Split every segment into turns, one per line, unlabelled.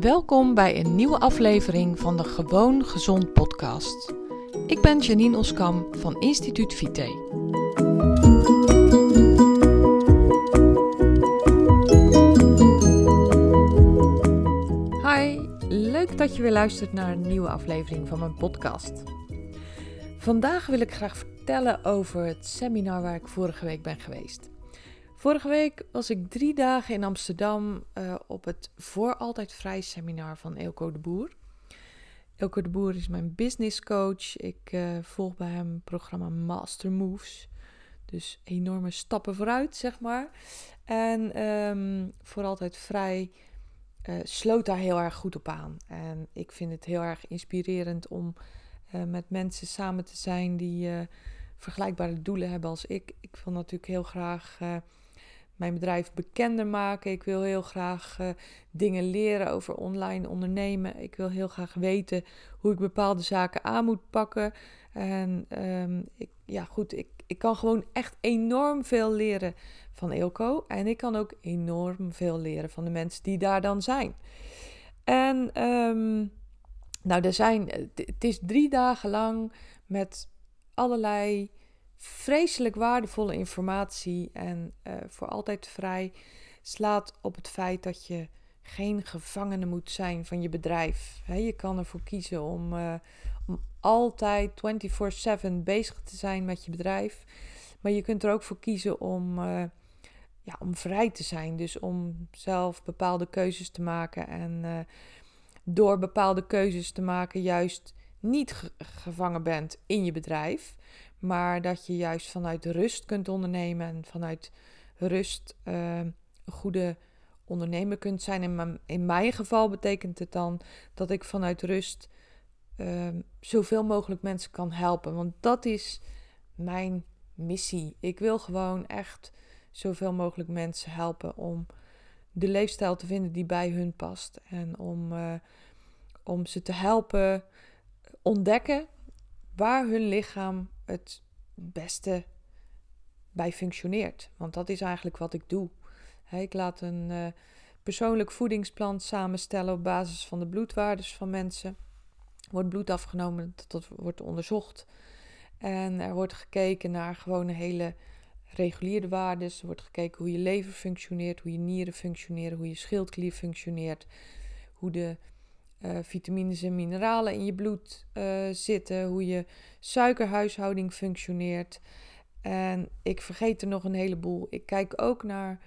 Welkom bij een nieuwe aflevering van de Gewoon Gezond podcast. Ik ben Janine Oskam van Instituut Vite. Hi, leuk dat je weer luistert naar een nieuwe aflevering van mijn podcast. Vandaag wil ik graag vertellen over het seminar waar ik vorige week ben geweest. Vorige week was ik drie dagen in Amsterdam uh, op het Voor Altijd Vrij seminar van Eelco de Boer. Eelco de Boer is mijn business coach. Ik uh, volg bij hem het programma Master Moves. Dus enorme stappen vooruit, zeg maar. En um, Voor Altijd Vrij uh, sloot daar heel erg goed op aan. En ik vind het heel erg inspirerend om met mensen samen te zijn die vergelijkbare doelen hebben als ik. Ik wil natuurlijk heel graag mijn bedrijf bekender maken. Ik wil heel graag uh, dingen leren over online ondernemen. Ik wil heel graag weten hoe ik bepaalde zaken aan moet pakken. En um, ik, ja, goed, ik, ik kan gewoon echt enorm veel leren van Eelco. En ik kan ook enorm veel leren van de mensen die daar dan zijn. En um, nou, er zijn, het is drie dagen lang met allerlei vreselijk waardevolle informatie en uh, voor altijd vrij slaat op het feit dat je geen gevangene moet zijn van je bedrijf. Je kan ervoor kiezen om, uh, om altijd 24/7 bezig te zijn met je bedrijf. Maar je kunt er ook voor kiezen om, uh, ja, om vrij te zijn. Dus om zelf bepaalde keuzes te maken. En door bepaalde keuzes te maken, juist niet ge gevangen bent in je bedrijf. Maar dat je juist vanuit rust kunt ondernemen en vanuit rust uh, een goede ondernemer kunt zijn. In mijn, in mijn geval betekent het dan dat ik vanuit rust uh, zoveel mogelijk mensen kan helpen. Want dat is mijn missie. Ik wil gewoon echt zoveel mogelijk mensen helpen om de leefstijl te vinden die bij hun past. En om, uh, om ze te helpen ontdekken waar hun lichaam het beste bij functioneert. Want dat is eigenlijk wat ik doe. ik laat een uh, persoonlijk voedingsplan samenstellen op basis van de bloedwaardes van mensen. Wordt bloed afgenomen, dat wordt onderzocht. En er wordt gekeken naar gewoon hele reguliere waardes. Er wordt gekeken hoe je lever functioneert, hoe je nieren functioneren, hoe je schildklier functioneert, hoe de uh, vitamines en mineralen in je bloed uh, zitten, hoe je suikerhuishouding functioneert. En ik vergeet er nog een heleboel. Ik kijk ook naar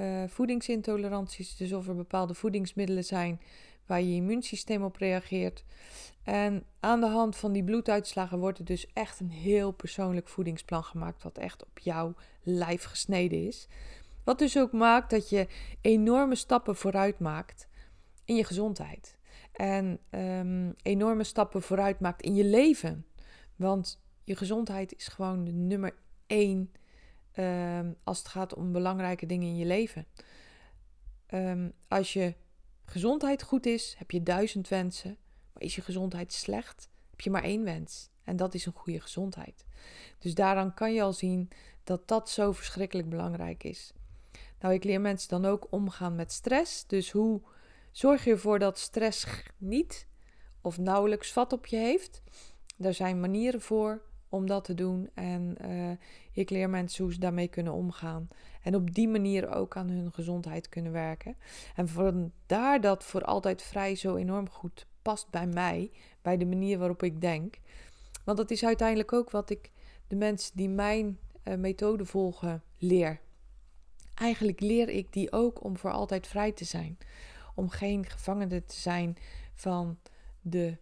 uh, voedingsintoleranties, dus of er bepaalde voedingsmiddelen zijn waar je immuunsysteem op reageert. En aan de hand van die bloeduitslagen wordt er dus echt een heel persoonlijk voedingsplan gemaakt, wat echt op jouw lijf gesneden is. Wat dus ook maakt dat je enorme stappen vooruit maakt in je gezondheid en um, enorme stappen vooruit maakt in je leven. Want je gezondheid is gewoon de nummer één um, als het gaat om belangrijke dingen in je leven. Um, als je gezondheid goed is, heb je duizend wensen. Maar is je gezondheid slecht, heb je maar één wens. En dat is een goede gezondheid. Dus daaraan kan je al zien dat dat zo verschrikkelijk belangrijk is. Nou, ik leer mensen dan ook omgaan met stress. Dus hoe Zorg ervoor dat stress niet of nauwelijks vat op je heeft. Er zijn manieren voor om dat te doen. En uh, ik leer mensen hoe ze daarmee kunnen omgaan. En op die manier ook aan hun gezondheid kunnen werken. En vandaar dat voor altijd vrij zo enorm goed past bij mij. Bij de manier waarop ik denk. Want dat is uiteindelijk ook wat ik de mensen die mijn uh, methode volgen leer. Eigenlijk leer ik die ook om voor altijd vrij te zijn om geen gevangene te zijn van de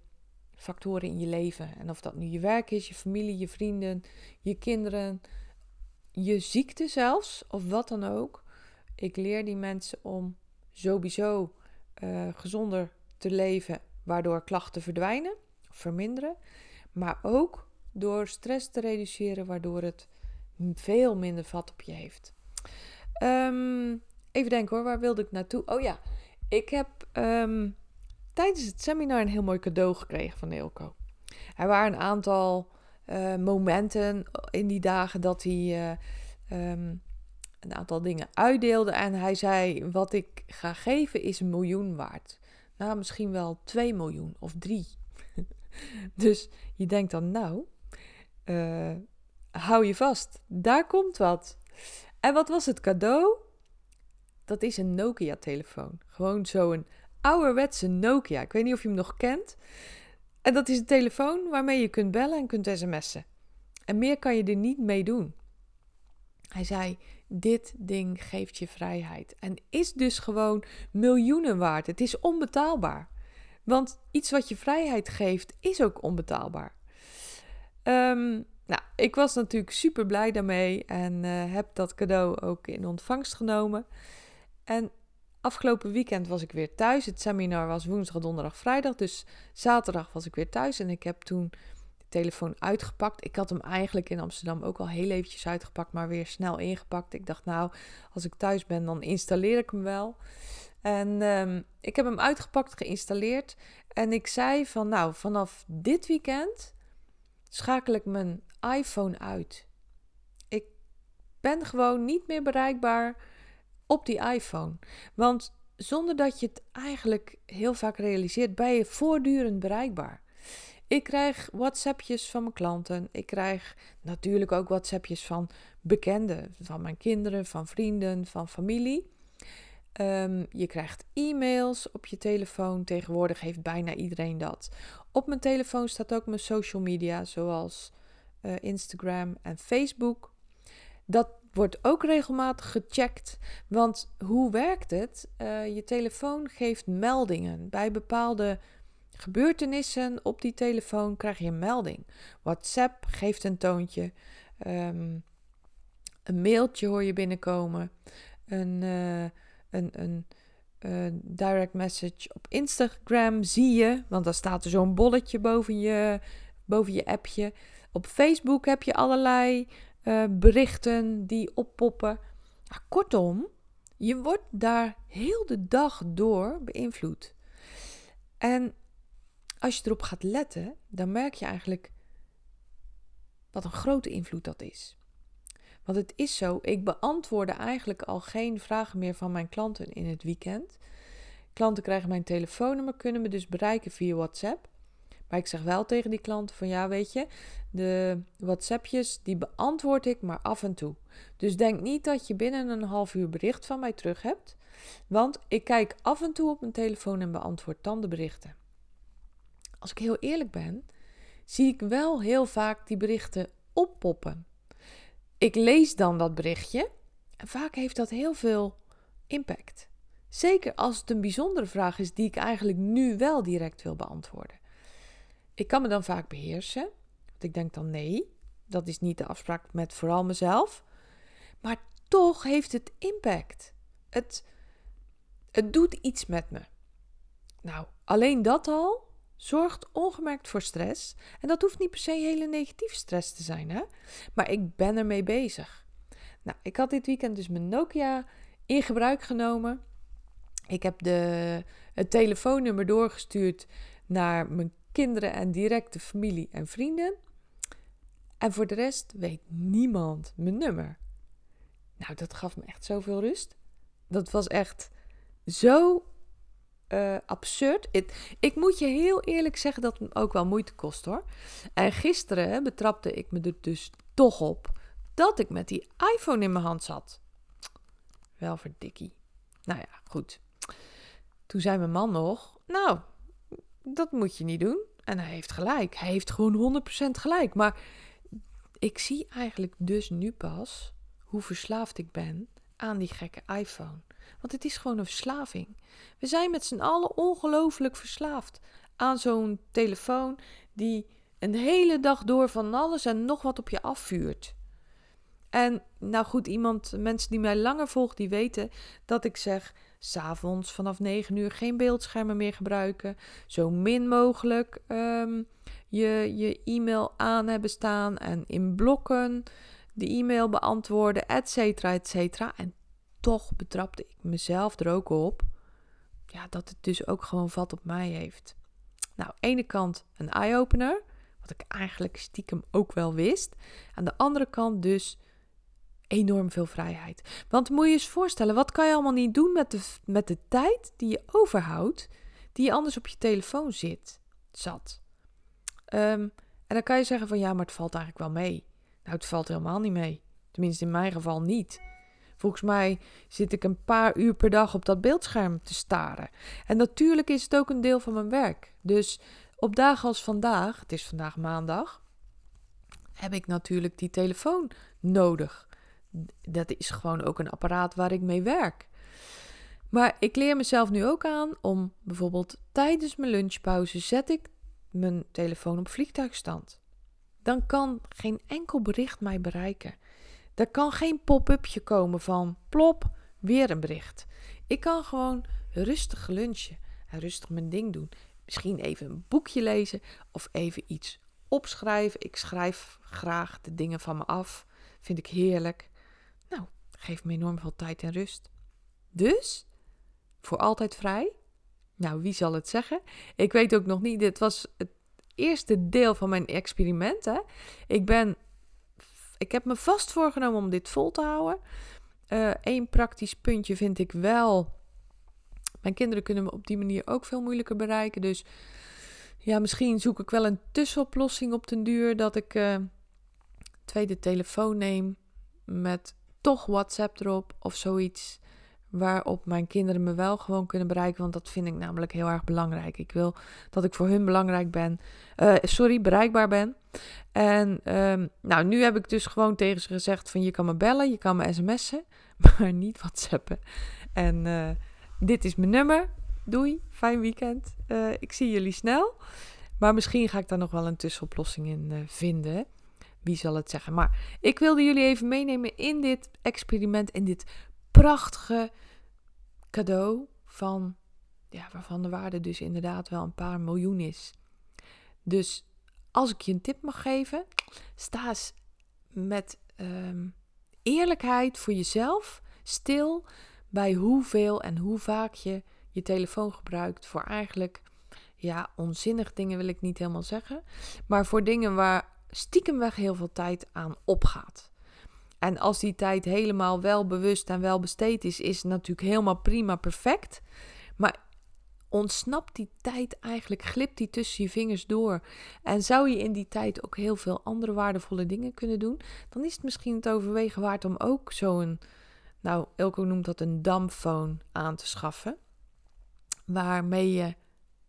factoren in je leven. En of dat nu je werk is, je familie, je vrienden, je kinderen, je ziekte zelfs, of wat dan ook. Ik leer die mensen om sowieso uh, gezonder te leven, waardoor klachten verdwijnen, verminderen. Maar ook door stress te reduceren, waardoor het veel minder vat op je heeft. Um, even denken hoor, waar wilde ik naartoe? Oh ja, ik heb um, tijdens het seminar een heel mooi cadeau gekregen van Eelco. Er waren een aantal uh, momenten in die dagen dat hij uh, um, een aantal dingen uitdeelde. En hij zei: Wat ik ga geven is een miljoen waard. Nou, misschien wel 2 miljoen of 3. dus je denkt dan, nou, uh, hou je vast, daar komt wat. En wat was het cadeau? Dat is een Nokia-telefoon. Gewoon zo'n ouderwetse Nokia. Ik weet niet of je hem nog kent. En dat is een telefoon waarmee je kunt bellen en kunt sms'en. En meer kan je er niet mee doen. Hij zei: Dit ding geeft je vrijheid. En is dus gewoon miljoenen waard. Het is onbetaalbaar. Want iets wat je vrijheid geeft, is ook onbetaalbaar. Um, nou, ik was natuurlijk super blij daarmee en uh, heb dat cadeau ook in ontvangst genomen. En afgelopen weekend was ik weer thuis. Het seminar was woensdag, donderdag, vrijdag. Dus zaterdag was ik weer thuis en ik heb toen de telefoon uitgepakt. Ik had hem eigenlijk in Amsterdam ook al heel eventjes uitgepakt, maar weer snel ingepakt. Ik dacht, nou, als ik thuis ben, dan installeer ik hem wel. En um, ik heb hem uitgepakt, geïnstalleerd. En ik zei van, nou, vanaf dit weekend schakel ik mijn iPhone uit. Ik ben gewoon niet meer bereikbaar op die iPhone. Want zonder dat je het eigenlijk heel vaak realiseert, ben je voortdurend bereikbaar. Ik krijg WhatsAppjes van mijn klanten. Ik krijg natuurlijk ook WhatsAppjes van bekenden, van mijn kinderen, van vrienden, van familie. Ehm, je krijgt e-mails op je telefoon. Tegenwoordig heeft bijna iedereen dat. Op mijn telefoon staat ook mijn social media, zoals uh, Instagram en Facebook. Dat wordt ook regelmatig gecheckt. Want hoe werkt het? Uh, je telefoon geeft meldingen. Bij bepaalde gebeurtenissen op die telefoon krijg je een melding. WhatsApp geeft een toontje. Um, een mailtje hoor je binnenkomen. Een, uh, een, een uh, direct message op Instagram zie je. Want dan staat er zo'n bolletje boven je, boven je appje. Op Facebook heb je allerlei uh, berichten die oppoppen. Kortom, je wordt daar heel de dag door beïnvloed. En als je erop gaat letten, dan merk je eigenlijk wat een grote invloed dat is. Want het is zo, ik beantwoordde eigenlijk al geen vragen meer van mijn klanten in het weekend. Klanten krijgen mijn telefoonnummer, kunnen me dus bereiken via WhatsApp. Maar ik zeg wel tegen die klanten van ja, weet je, de WhatsAppjes die beantwoord ik maar af en toe. Dus denk niet dat je binnen een half uur bericht van mij terug hebt. Want ik kijk af en toe op mijn telefoon en beantwoord dan de berichten. Als ik heel eerlijk ben, zie ik wel heel vaak die berichten oppoppen. Ik lees dan dat berichtje en vaak heeft dat heel veel impact. Zeker als het een bijzondere vraag is die ik eigenlijk nu wel direct wil beantwoorden. Ik kan me dan vaak beheersen. Want ik denk dan nee, dat is niet de afspraak met vooral mezelf. Maar toch heeft het impact. Het, het doet iets met me. Nou, alleen dat al zorgt ongemerkt voor stress. En dat hoeft niet per se hele negatieve stress te zijn, hè? Maar ik ben ermee bezig. Nou, ik had dit weekend dus mijn Nokia in gebruik genomen. Ik heb de, het telefoonnummer doorgestuurd naar mijn kinderen en directe familie en vrienden. En voor de rest weet niemand mijn nummer. Nou, dat gaf me echt zoveel rust. Dat was echt zo uh, absurd. ik moet je heel eerlijk zeggen dat het ook wel moeite kost hoor. En gisteren betrapte ik me er dus toch op dat ik met die iPhone in mijn hand zat. Wel verdikkie. Nou ja, goed. Toen zei mijn man nog: Nou, dat moet je niet doen. En hij heeft gelijk. Hij heeft gewoon 100% gelijk. Maar ik zie eigenlijk dus nu pas hoe verslaafd ik ben aan die gekke iPhone. Want het is gewoon een verslaving. We zijn met z'n allen ongelooflijk verslaafd aan zo'n telefoon die een hele dag door van alles en nog wat op je afvuurt. En nou goed, iemand, mensen die mij langer volgen, die weten dat ik zeg: s'avonds vanaf 9 uur geen beeldschermen meer gebruiken. Zo min mogelijk um, je, je e-mail aan hebben staan en in blokken de e-mail beantwoorden, et cetera, et cetera. En toch betrapte ik mezelf er ook op ja, dat het dus ook gewoon vat op mij heeft. Nou, ene kant een eye-opener, wat ik eigenlijk stiekem ook wel wist. Aan de andere kant dus enorm veel vrijheid. Want moet je eens voorstellen, wat kan je allemaal niet doen met de, met de tijd die je overhoudt, die anders op je telefoon zit, zat. Ehm, en dan kan je zeggen van ja, maar het valt eigenlijk wel mee. Nou, het valt helemaal niet mee. Tenminste, in mijn geval niet. Volgens mij zit ik een paar uur per dag op dat beeldscherm te staren. En natuurlijk is het ook een deel van mijn werk. Dus op dagen als vandaag, het is vandaag maandag, heb ik natuurlijk die telefoon nodig. Dat is gewoon ook een apparaat waar ik mee werk. Maar ik leer mezelf nu ook aan om bijvoorbeeld tijdens mijn lunchpauze zet ik mijn telefoon op vliegtuigstand. Dan kan geen enkel bericht mij bereiken. Er kan geen pop-upje komen van plop, weer een bericht. Ik kan gewoon rustig lunchen en rustig mijn ding doen. Misschien even een boekje lezen of even iets opschrijven. Ik schrijf graag de dingen van me af. Vind ik heerlijk. Geeft me enorm veel tijd en rust. Dus, voor altijd vrij? Nou, wie zal het zeggen? Ik weet ook nog niet. Dit was het eerste deel van mijn experiment. Hè? Ik ben ik heb me vast voorgenomen om dit vol te houden. Eén uh, praktisch puntje vind ik wel. Mijn kinderen kunnen me op die manier ook veel moeilijker bereiken. Dus ja, misschien zoek ik wel een tussenoplossing op den duur. Dat ik uh, tweede telefoon neem met toch WhatsApp erop of zoiets waarop mijn kinderen me wel gewoon kunnen bereiken. Want dat vind ik namelijk heel erg belangrijk. Ik wil dat ik voor hun belangrijk ben. Uh, sorry, bereikbaar ben. En um, nou, nu heb ik dus gewoon tegen ze gezegd van je kan me bellen, je kan me sms'en, maar niet whatsappen. En uh, dit is mijn nummer. Doei, fijn weekend. Uh, ik zie jullie snel. Maar misschien ga ik daar nog wel een tussenoplossing in vinden. Wie zal het zeggen? Maar ik wilde jullie even meenemen in dit experiment, in dit prachtige cadeau van, ja, waarvan de waarde dus inderdaad wel een paar miljoen is. Dus als ik je een tip mag geven, sta met um, eerlijkheid voor jezelf stil bij hoeveel en hoe vaak je je telefoon gebruikt voor eigenlijk, ja, onzinnig dingen wil ik niet helemaal zeggen, maar voor dingen waar stiekemweg heel veel tijd aan opgaat. En als die tijd helemaal wel bewust en wel besteed is, is het natuurlijk helemaal prima perfect. Maar ontsnapt die tijd eigenlijk, glipt die tussen je vingers door. En zou je in die tijd ook heel veel andere waardevolle dingen kunnen doen, dan is het misschien het overwegen waard om ook zo'n, nou, Elko noemt dat een damfoon aan te schaffen. Waarmee je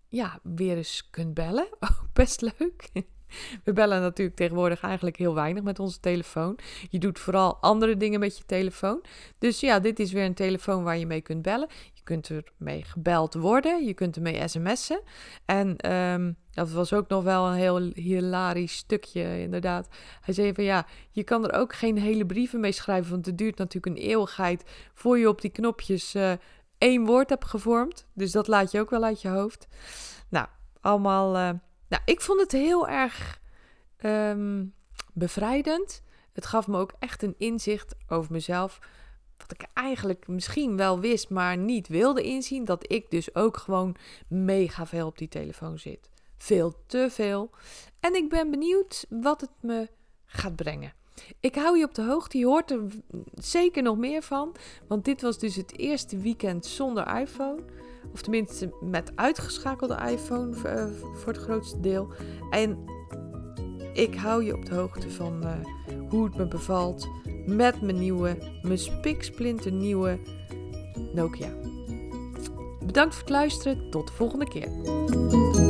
ja, weer eens kunt bellen. Best leuk. We bellen natuurlijk tegenwoordig eigenlijk heel weinig met onze telefoon. Je doet vooral andere dingen met je telefoon. Dus ja, dit is weer een telefoon waar je mee kunt bellen. Je kunt ermee gebeld worden. Je kunt ermee sms'en. En um, dat was ook nog wel een heel hilarisch stukje, inderdaad. Hij zei van ja, je kan er ook geen hele brieven mee schrijven. Want het duurt natuurlijk een eeuwigheid voor je op die knopjes uh, één woord hebt gevormd. Dus dat laat je ook wel uit je hoofd. Nou, allemaal. Uh, nou, ik vond het heel erg um, bevrijdend. Het gaf me ook echt een inzicht over mezelf. Wat ik eigenlijk misschien wel wist, maar niet wilde inzien. Dat ik dus ook gewoon mega veel op die telefoon zit. Veel te veel. En ik ben benieuwd wat het me gaat brengen. Ik hou je op de hoogte. Je hoort er zeker nog meer van. Want dit was dus het eerste weekend zonder iPhone. Of tenminste met uitgeschakelde iPhone uh, voor het grootste deel. En ik hou je op de hoogte van uh, hoe het me bevalt met mijn nieuwe, mijn spiksplinter nieuwe Nokia. Bedankt voor het luisteren. Tot de volgende keer.